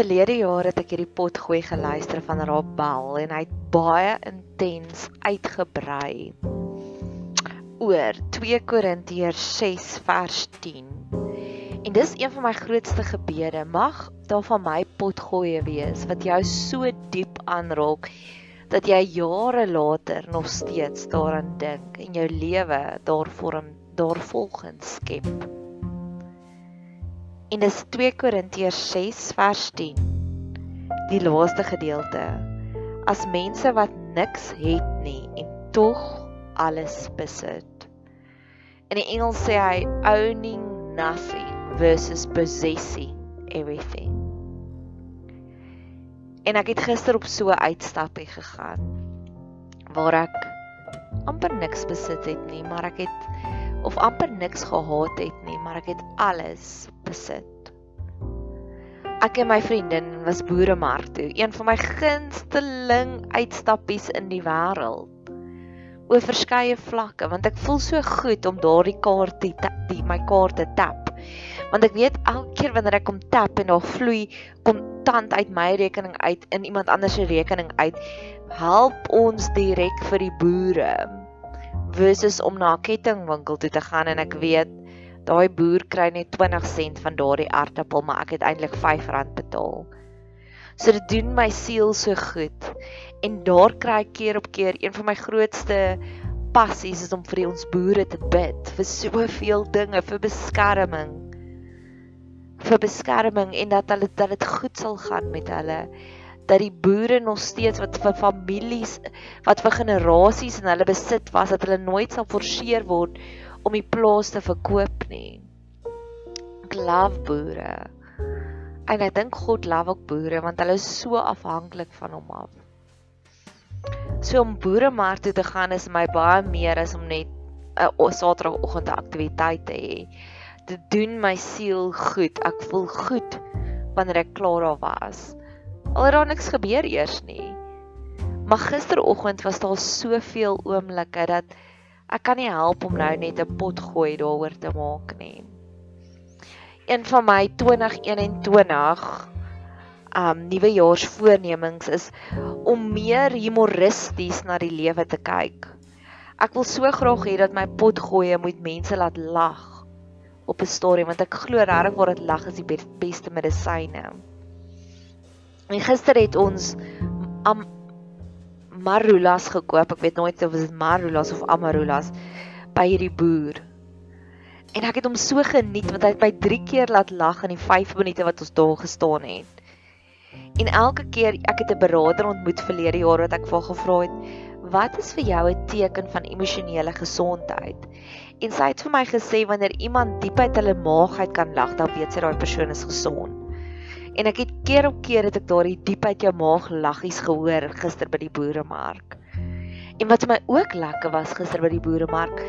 Verlede jaar het ek hierdie pot gooi geluister van Rob Bell en hy het baie intens uitgebrei oor 2 Korintiërs 6 vers 10. En dis een van my grootste gebede. Mag daar van my pot gooi wees wat jou so diep aanraak dat jy jare later nog steeds daaraan dink en jou lewe daarvorm daarvolgens skep. En dis 2 Korintiërs 6 vers 10. Die laaste gedeelte. As mense wat niks het nie en tog alles besit. In die Engels sê hy owning nothing versus possessing everything. En ek het gister op so 'n uitstappie gegaan waar ek amper niks besit het nie, maar ek het of amper niks gehad het nie, maar ek het alles besit. Ek en my vriendin was boeremark toe, een van my gunsteling uitstappies in die wêreld. Oor verskeie vlakke, want ek voel so goed om daardie kaart die, die my kaarte tap. Want ek weet elke keer wanneer ek kom tap en daar vloei kontant uit my rekening uit in iemand anders se rekening uit, help ons direk vir die boere versus om na 'n kettingwinkel toe te gaan en ek weet daai boer kry net 20 sent van daardie aartappel, maar ek het eintlik R5 betaal. So dit doen my siel so goed. En daar kry ek keer op keer een van my grootste passies is om vir ons boere te bid vir soveel dinge, vir beskerming. vir beskerming en dat hulle dat dit goed sal gaan met hulle dat die boere nog steeds wat vir families wat vir generasies in hulle besit was dat hulle nooit sal forceer word om die plaas te verkoop nie. Ek love boere. En ek dink God love ook boere want hulle is so afhanklik van hom af. So om boeremark toe te gaan is my baie meer as om net 'n Saterdagoggend 'n aktiwiteit te hê. Dit doen my siel goed. Ek voel goed wanneer ek klaar daar was. Al het daar niks gebeur eers nie. Maar gisteroggend was daar soveel oomblikke dat ek kan nie help om nou net 'n pot gooi daaroor te maak nie. Een van my 2021 um nuwejaarsvoornemings is om meer humoristies na die lewe te kyk. Ek wil so graag hê dat my pot gooi moet mense laat lag op 'n storie want ek glo regtig waar dit lag is die beste medisyne. En gister het ons am marulas gekoop. Ek weet nooit of dit marulas of amarulas by hierdie boer. En ek het hom so geniet want hy het my 3 keer laat lag in die 5 minute wat ons daar gestaan het. En elke keer ek het 'n beraader ontmoet verlede jaar wat ek vir gevra het, "Wat is vir jou 'n teken van emosionele gesondheid?" En sy het vir my gesê wanneer iemand diep uit hulle maag uit kan lag, dan weet sy daai persoon is gesond. En ek het keer op keer het ek daardie diep uit jou maag laggies gehoor gister by die boeremark. En wat my ook lekker was gister by die boeremark,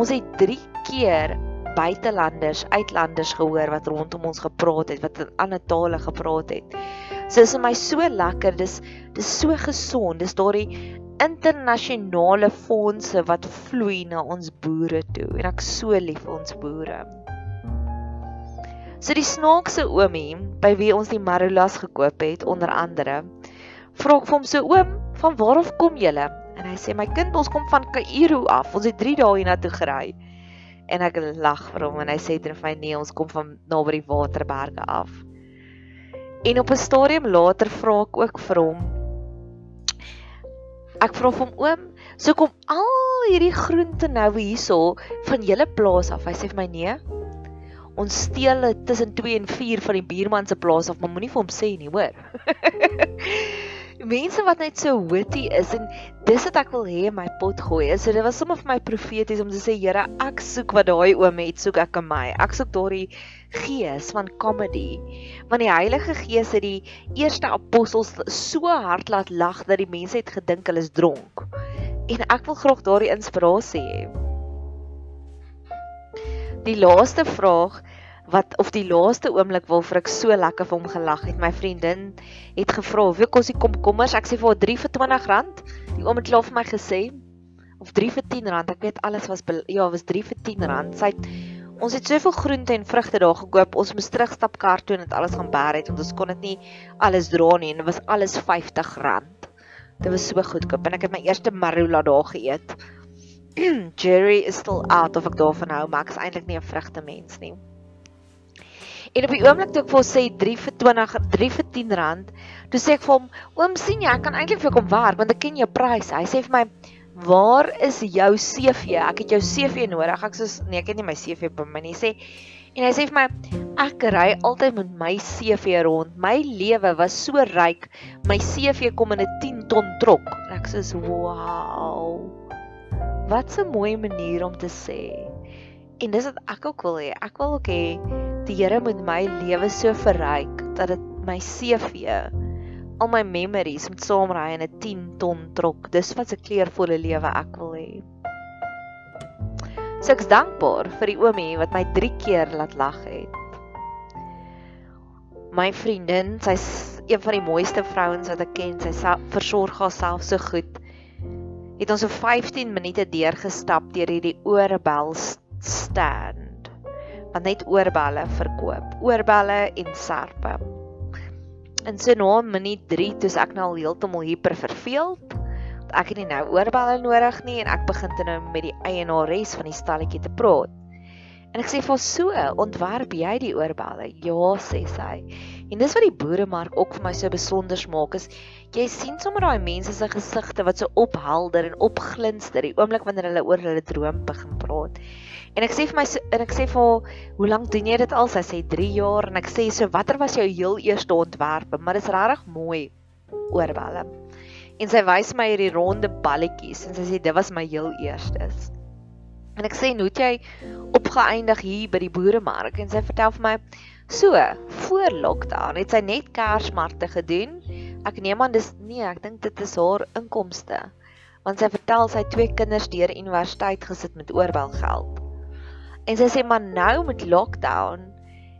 ons het 3 keer buitelanders, uitlanders gehoor wat rondom ons gepraat het, wat in ander tale gepraat het. So is my so lekker, dis dis so gesond. Dis daardie internasionale fondse wat vloei na ons boere toe en ek so lief vir ons boere. So die snaakse oomie by wie ons die marulas gekoop het onder andere, vra ek vir hom so oom, van waar af kom julle? En hy sê my kind, ons kom van Kaïro af. Ons het 3 dae hiernatoe gery. En ek lag vir hom en hy sê dit vir my nee, ons kom van naby die Waterberge af. En op 'n stadium later vra ek ook vir hom Ek vra hom oom, so kom al hierdie groente nou hierso van julle plaas af. Hy sê vir my nee. Ons steel dit tussen 2 en 4 van die buurman se plaas af, maar moenie vir hom sê nie, hoor. Mense wat net so witty is en dis wat ek wil hê in my pot gooi. So dit was sommer vir my profeties om te sê Here, ek soek wat daai oom het, soek ek in my. Ek soek daardie gees van comedy. Want die Heilige Gees het die eerste apostels so hard laat lag dat die mense het gedink hulle is dronk. En ek wil graag daardie inspirasie hê. Die laaste vraag wat of die laaste oomblik vir ek so lekker vir hom gelag het. My vriendin het gevra, "Wie kos die komkommers?" Ek sê vir haar 3 vir R20. Die oom het klaar vir my gesê of 3 vir R10. Ek weet alles was ja, was 3 vir R10. Sy het Ons het soveel groente en vrugte daar gekoop. Ons moes terugstap kar toe en dit alles gaan bær het want ons kon dit nie alles dra nie en dit was alles R50. Dit was so goedkoop en ek het my eerste marula daar geëet. Jerry is still out of ek daarvan hou, maar ek is eintlik nie 'n vrugte mens nie. En op die oomblik toe ek vir hom sê 3 vir 20, 3 vir 10 rand, toe sê ek vir hom, "Oom, sien jy, ek kan eintlik vir jou kom werk want ek ken jou pryse." Hy sê vir my, waar is jou CV? Ek het jou CV nodig. Ek sê nee, ek het nie my CV by my nie. Sê en hy sê vir my ek ry altyd met my CV rond. My lewe was so ryk. My CV kom in 'n 10 ton trok. Ek sê wow. Wat 'n mooi manier om te sê. En dis wat ek ook wil hê. Ek wil ook hê die Here moet my lewe so verryk dat dit my CV al my memories met saamry in 'n 10 ton trok. Dis wat 'n kleurvolle lewe ek wil hê. So ek's dankbaar vir die oomie wat my 3 keer laat lag het. My vriendin, sy's een van die mooiste vrouens wat ek ken. Sy versorg haarself so goed. Het ons so 15 minute deurgestap deur hierdie oorbel stand. Wat net oorbelle verkoop. Oorbelle en serpe. En so na minuut 3 toe ek nou al heeltemal hyper verveeld. Ek het nie nou oorballe nodig nie en ek begin te nou met die eienares van die stalletjie te praat. En ek sê vir so, ontwerp jy die oorballe? Ja, sê sy. En dis wat die boeremark ook vir my so besonder maak is jy sien sommer daai mense se gesigte wat so ophelder en opglinster die oomblik wanneer hulle oor hulle droom begin praat. En ek sê vir my en ek sê vir haar, "Hoe lank doen jy dit al?" Sy sê 3 jaar en ek sê so, "Watter was jou heel eerste ontwerp?" Maar dit is regtig mooi oorwelle. En sy wys my hierdie ronde balletjies en sy sê dit was my heel eerstes. En ek sê, "Hoe het jy opgeëindig hier by die boeremark?" En sy vertel vir my, "So, voor lockdown het sy net Kersmarkte gedoen. Ek neem aan dis nee, ek dink dit is haar inkomste." Want sy vertel sy twee kinders deur universiteit gesit met oorbelgeld. En sy sê maar nou met lockdown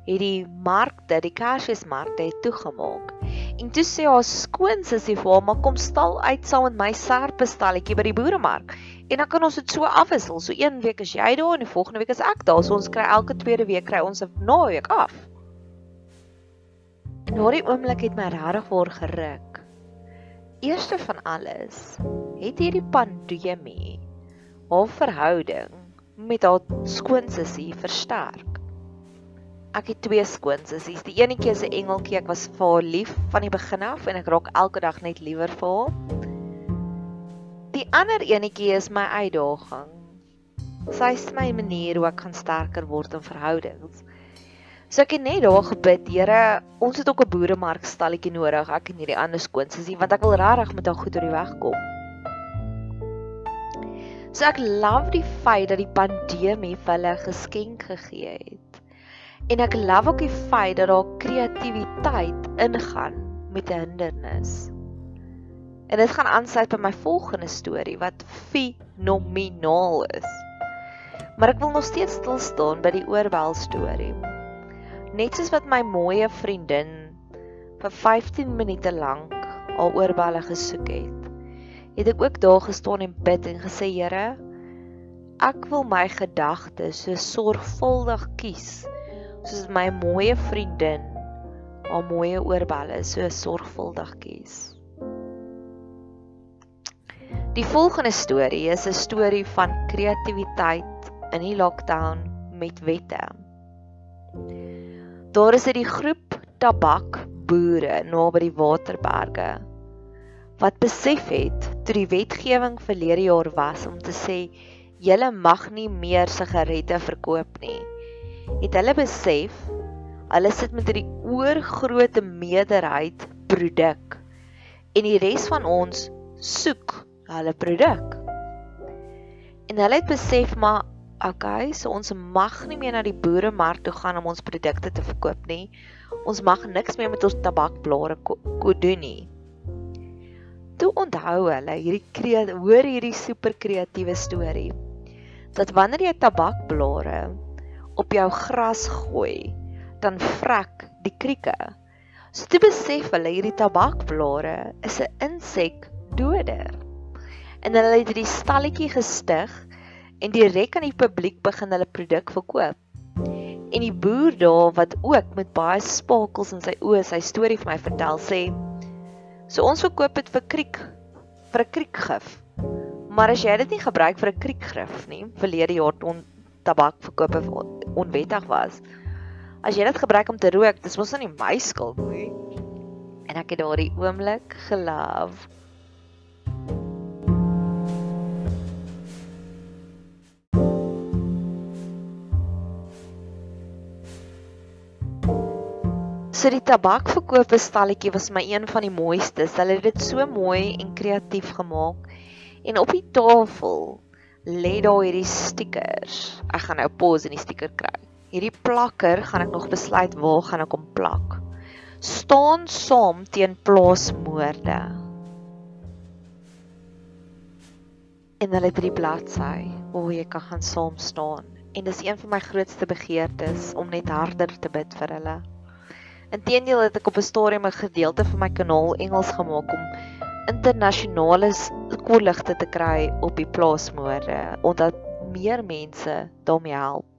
het die markte, die Kersfeesmarkte het toegemaak. En toe sê haar skoonsussie vir haar, "Maar kom stal uit saam met my serpestalletjie by die boeremark." En dan kan ons dit so afwissel. So een week is jy daar en die volgende week is ek daar. So ons kry elke tweede week kry ons 'n naweek af. En daardie oomblik het my regtig waar geruk. Eerste van alles, het hierdie pandemie haar verhouding met haar skoonsussie versterk. Ek het twee skoonsussies. Die enetjie is 'n engeltjie. Ek was vir haar lief van die begin af en ek raak elke dag net liewer vir haar. Die ander enetjie is my uitdaging. Sy is my manier hoe ek kan sterker word in verhoudings. So ek het net daar gebid, Here, ons het ook 'n boeremark stalletjie nodig, ek en hierdie ander skoonsussie, want ek wil regtig met haar goed oor die weg kom. So ek love die feit dat die pandemie vir hulle geskenk gegee het. En ek love ook die feit dat daar kreatiwiteit ingaan met 'n hindernis. En dit gaan aansluit by my volgende storie wat fenomenaal is. Maar ek wil nog steeds stil staan by die oorbel storie. Net soos wat my mooi vriendin vir 15 minute lank al oorbelle gesoek het, het ek ook daar gestaan en bid en gesê, Here, ek wil my gedagtes so sorgvuldig kies soos my mooi vriendin haar mooi oorbelle so sorgvuldig kies. Die volgende storie is 'n storie van kreatiwiteit in die lockdown met wette. Daar is 'n groep tabakboere naby die Waterberge wat besef het toe die wetgewing verlede jaar was om te sê julle mag nie meer sigarette verkoop nie. Het hulle besef hulle sit met hierdie oorgrootte meerderheid produk en die res van ons soek hulle produk. En hulle het besef maar okay, so ons mag nie meer na die boeremark toe gaan om ons produkte te verkoop nie. Ons mag niks meer met ons tabakblare ko, ko doen nie. Toe onthou hulle hierdie hoor hierdie super kreatiewe storie dat wanneer jy tabakblare op jou gras gooi, dan vrek die krieke. So toe besef hulle hierdie tabakblare is 'n insekdoder. En hulle het hierdie stalletjie gestig en direk aan die publiek begin hulle produk verkoop. En die boer daar wat ook met baie spakels in sy oë sy storie vir my vertel sê: "So ons verkoop dit vir kriek vir 'n kriekgif. Maar as jy dit nie gebruik vir 'n kriekgif nie, verlede jaar ton tabakverkope onwettig was, As jy dit gebruik om te rook, dis mos nie my skuld nie. En ek het daardie oomblik gelief. So die tabakverkope stalletjie was my een van die mooistes. Hulle het dit so mooi en kreatief gemaak. En op die tafel lê daar hierdie stickers. Ek gaan nou pause en die sticker kry. Hierdie plakker gaan ek nog besluit waar gaan ek hom plak. Staan saam teen plaasmoorde. En hulle drie bladsy waar jy kan gaan saam staan. En dis een van my grootste begeertes om net harder te bid vir hulle. Inteendeel het ek op 'n stadium 'n gedeelte van my kanaal Engels gemaak om internasionale kolligte te kry op die plaasmoorde omdat meer mense daarmee help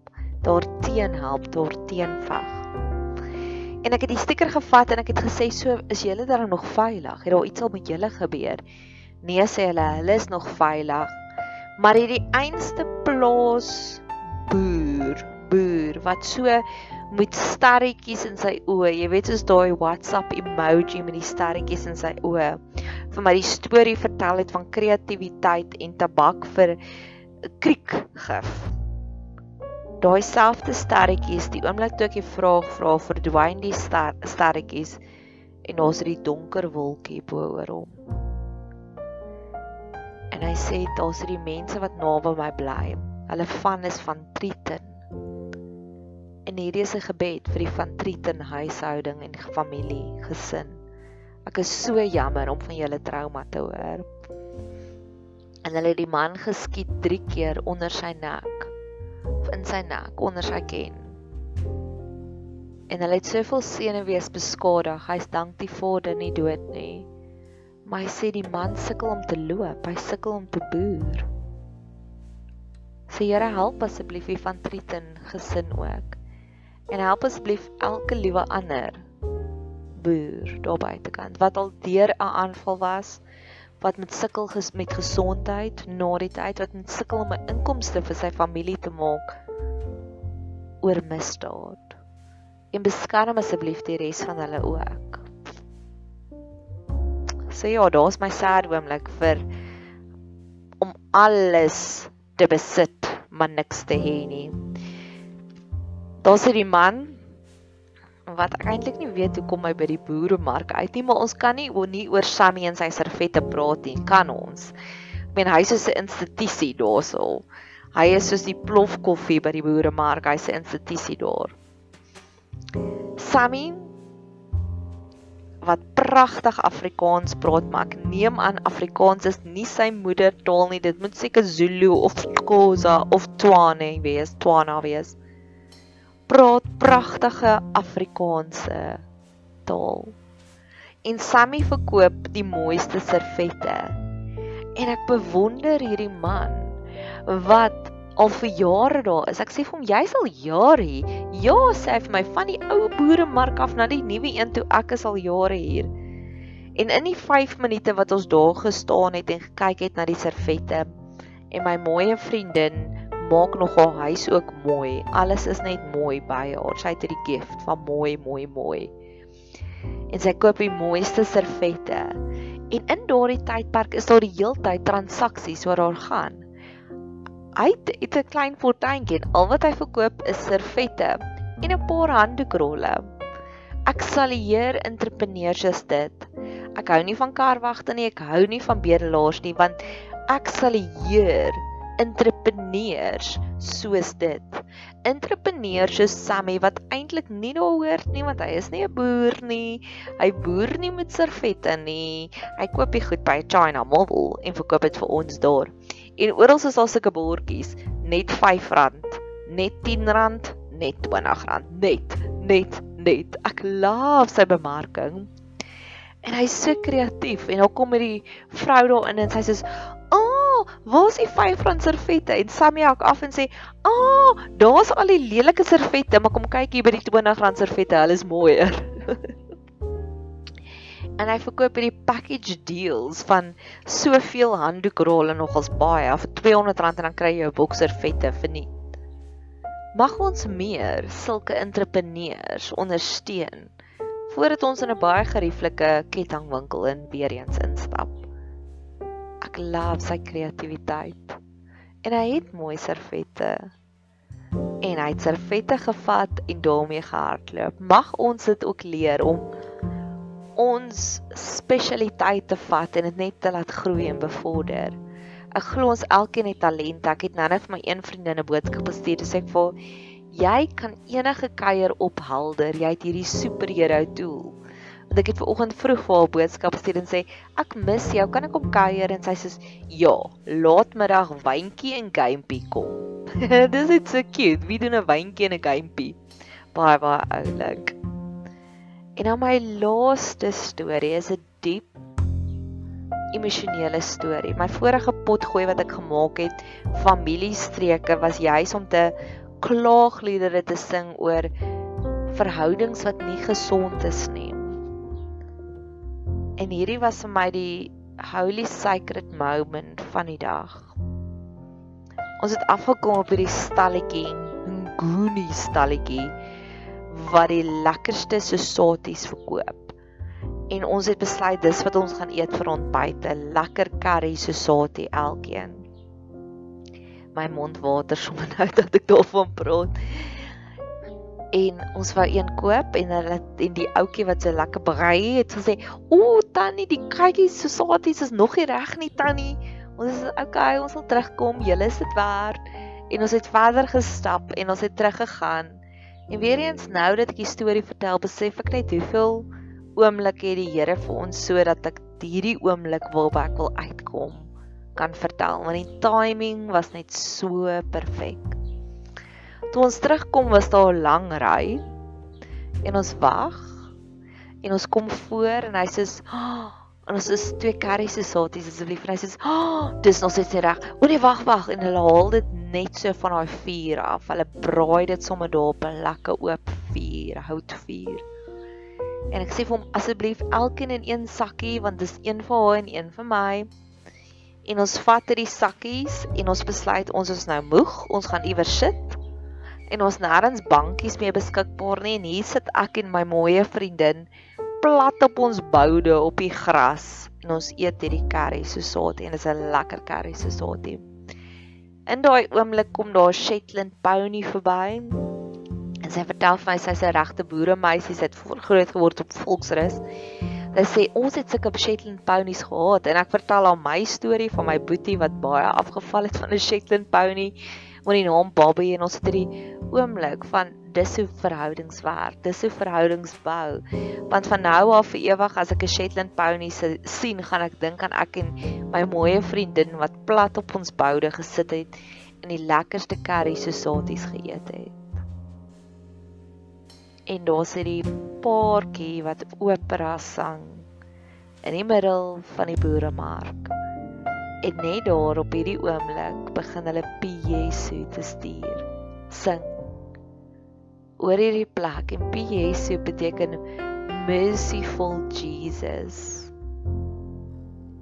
daarteen help, daarteen veg. En ek het die stiker gevat en ek het gesê so is julle dan nog veilig? Het daar iets al met julle gebeur? Nee sê hulle, hulle is nog veilig. Maar hierdie einste plaas boer, boer wat so met sterretjies in sy oë. Jy weet soos daai WhatsApp emoji met die sterretjies in sy oë. Vir my die storie vertel het van kreatiwiteit en tabak vir kriekgif daai selfde sterretjies die oomblik toe ek die vraag vra verdwyn die ster, sterretjies en ons het die donker wolkie bo oor hom en hy sê daar's die mense wat naby my bly hulle van is van Triton en hierdie is 'n gebed vir die van Triton huishouding en familie gesin ek is so jammer om van julle trauma te hoor en hulle het die man geskiet 3 keer onder sy nek in sy nek onder sy ken. En hulle het soveel senuwees beskadig. Hy's dank die Vader nie dood nie. Maar hy sê die man sukkel om te loop, hy sukkel om te boer. Sê Here help asseblief die van Triton gesin ook. En help asseblief elke liewe ander boer daar buitekant wat al deur 'n aanval was wat met sukkel ges met gesondheid na die tyd wat met sukkel om 'n inkomste vir sy familie te maak oor misdaad. En beskerm asseblief die res van hulle ook. So ja, daar's my sad oomblik vir om alles te besit, maar niks te hê nie. Daar's hierdie man wat ek eintlik nie weet hoe kom hy by die boeremark uit nie, maar ons kan nie oor nie oor Sammy en sy servette praat nie, kan ons. Ek meen hy is so 'n institusie daarso. Hy is soos die plof koffie by die boeremark, hy's 'n institusie daar. Sammy wat pragtig Afrikaans praat, maar ek neem aan Afrikaans is nie sy moedertaal nie. Dit moet seker Zulu of Xhosa of Tswana wees, Tswana wees. Praat pragtige Afrikaanse taal. En Sammy verkoop die mooiste servette. En ek bewonder hierdie man wat al vir jare daar is. Ek sê vir hom jy's al jare hier. Ja, sê hy vir my van die ou boeremark af na die nuwe een toe ek is al jare hier. En in die 5 minute wat ons daar gestaan het en gekyk het na die servette en my mooi vriendin maak nog haar huis ook mooi. Alles is net mooi by haar. Sy het 'n gift van mooi, mooi, mooi. En sy koop die mooiste servette. En in daardie tydperk is daar die heeltyd transaksies waar daar gaan. Hy het 'n klein fortuintjie en al wat hy verkoop is servette en 'n paar handdoekrolle. Ek sal hier entrepreneurs is dit. Ek hou nie van karwagte nie, ek hou nie van bedelaars nie want ek sal hier entrepreneurs soos dit. Entrepreneurs soos Sammy wat eintlik nie daar hoort nie want hy is nie 'n boer nie. Hy boer nie met servette nie. Hy koop die goed by China Mall en verkoop dit vir ons daar. En oral is daar sulke bordjies, net R5, net R10, net R20, net net net. Ek laaf sy bemarking. En hy's so kreatief en dan kom hierdie vrou daar in en sy sê: "Ag, oh, waar is die R5 servette?" En Sammy hak af en sê: "Ag, oh, daar's al die lelike servette, maar kom kyk hier by die R20 servette, hulle is mooier." en hy verkoop hierdie package deals van soveel handdoekrolle nogals baie vir R200 en dan kry jy 'n boxer vette vir nie. Mag ons meer sulke entrepreneurs ondersteun voordat ons in 'n baie gerieflike kettingwinkel in weer eens instap. Ek love sy kreatiwiteit. En hy het mooi servette. En hy het servette gevat en daarmee gehardloop. Mag ons dit ook leer om ons spesialiteit te vat en dit net te laat groei en bevorder. Ek glo ons elkeen het talent. Ek het nou net vir my een vriendin 'n boodskap gestuur en sê ek vir jy kan enige kuier ophelder. Jy het hierdie superhero tool. Want ek het ver oggend vroeg vir haar boodskap gestuur en sê ek mis jou. Kan ek kom kuier? En sy sê ja, laatmiddag wyntjie en gamepie kom. Dis net so cute. Wie doen 'n wyntjie en 'n gamepie? Baie baie oulik. En dan my laaste storie is 'n diep emosionele storie. My vorige potgooi wat ek gemaak het, familiestreke was juis om te klaagliedere te sing oor verhoudings wat nie gesond is. En hierdie was vir my die holy sacred moment van die dag. Ons het afgekom op hierdie stalletjie, 'n goonie stalletjie wat die lekkerste sosaties verkoop. En ons het besluit dis wat ons gaan eet vir ontbyt, 'n lekker curry sosatie elkeen. My mond water sommer nou dat ek daarvan praat. En ons wou een koop en hulle en die ouetjie wat so lekker brei het gesê, "O, tannie, die curry sosaties is nog nie reg nie, tannie." Ons "Oké, okay, ons sal terugkom. Julle is dit werd." En ons het verder gestap en ons het teruggegaan En weer eens nou dat ek die storie vertel, besef ek net hoeveel oomblikke het die Here vir ons sodat ek hierdie oomblik waarby ek wil uitkom kan vertel want die timing was net so perfek. Toe ons terugkom was daar 'n lang ry en ons wag en ons kom voor en hy sê oh, en ons is twee curries se saties asseblief en hy sê oh, dis nog steeds reg. O nee wag wag en hulle haal dit net so van daai vuur af. Hulle braai dit sommer daar op 'n lekker oop vuur, houtvuur. En ek sê vir hom asseblief elkeen in een sakkie want dis een vir haar en een vir my. En ons vat hierdie sakkies en ons besluit ons is nou moeg, ons gaan iewers sit. En ons nêrens bankies meer beskikbaar nie en hier sit ek en my mooi vriendin plat op ons boude op die gras en ons eet hierdie curry so saad en dit is 'n lekker curry so saad. In daai oomblik kom daar Shetland pony verby. En sy vertel vir my sy's 'n regte boeremeisie, sy het groot geword op volksrus. Sy sê ons het sulke Shetland ponies gehad en ek vertel haar my storie van my boetie wat baie afgeval het van 'n Shetland pony met die naam Bobby en ons het hierdie oomblik van dis hoe verhoudings werk. Dis hoe verhoudings bou. Want van nou af vir ewig as ek 'n Shetland pony sien, gaan ek dink aan ek en my mooi vriendin wat plat op ons boude gesit het en die lekkerste curry sosaties geëet het. En daar sit die paartjie wat opera sang in die middel van die boeremark. En net daar op hierdie oomblik begin hulle Jesu te stuur. Sing oor hierdie plek en Jesu beteken merciful Jesus.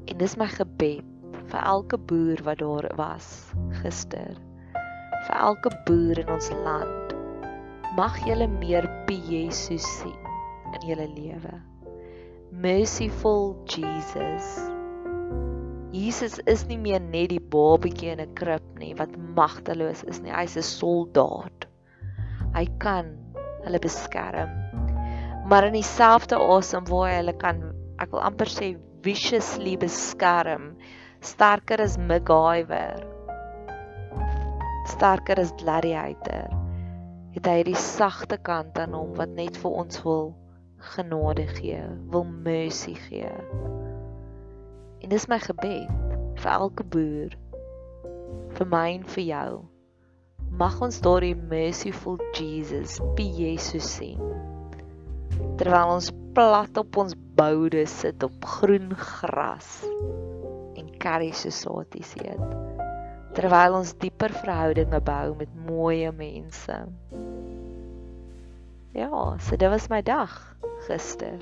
En dis my gebed vir elke boer wat daar was gister. Vir elke boer in ons land. Mag julle meer Jesus sien in julle lewe. Merciful Jesus. Jesus is nie meer net die babatjie in 'n krib nie wat magteloos is nie. Hy's 'n soldaat. Hy kan hulle beskerm. Maar in dieselfde asem waar hy hulle kan, ek wil amper sê viciously beskerm, sterker as MacGyver. Sterker as Gladiator. Het hy die sagte kant aan hom wat net vir ons wil genade gee, wil mercy gee. En dis my gebed vir elke boer, vir my en vir jou. Mag ons daardie merciful Jesus, P Jesus sien. Terwyl ons plat op ons boude sit op groen gras curry sosaties eet. Terwyl ons dieper verhoudinge bou met mooi mense. Ja, so dit was my dag gister.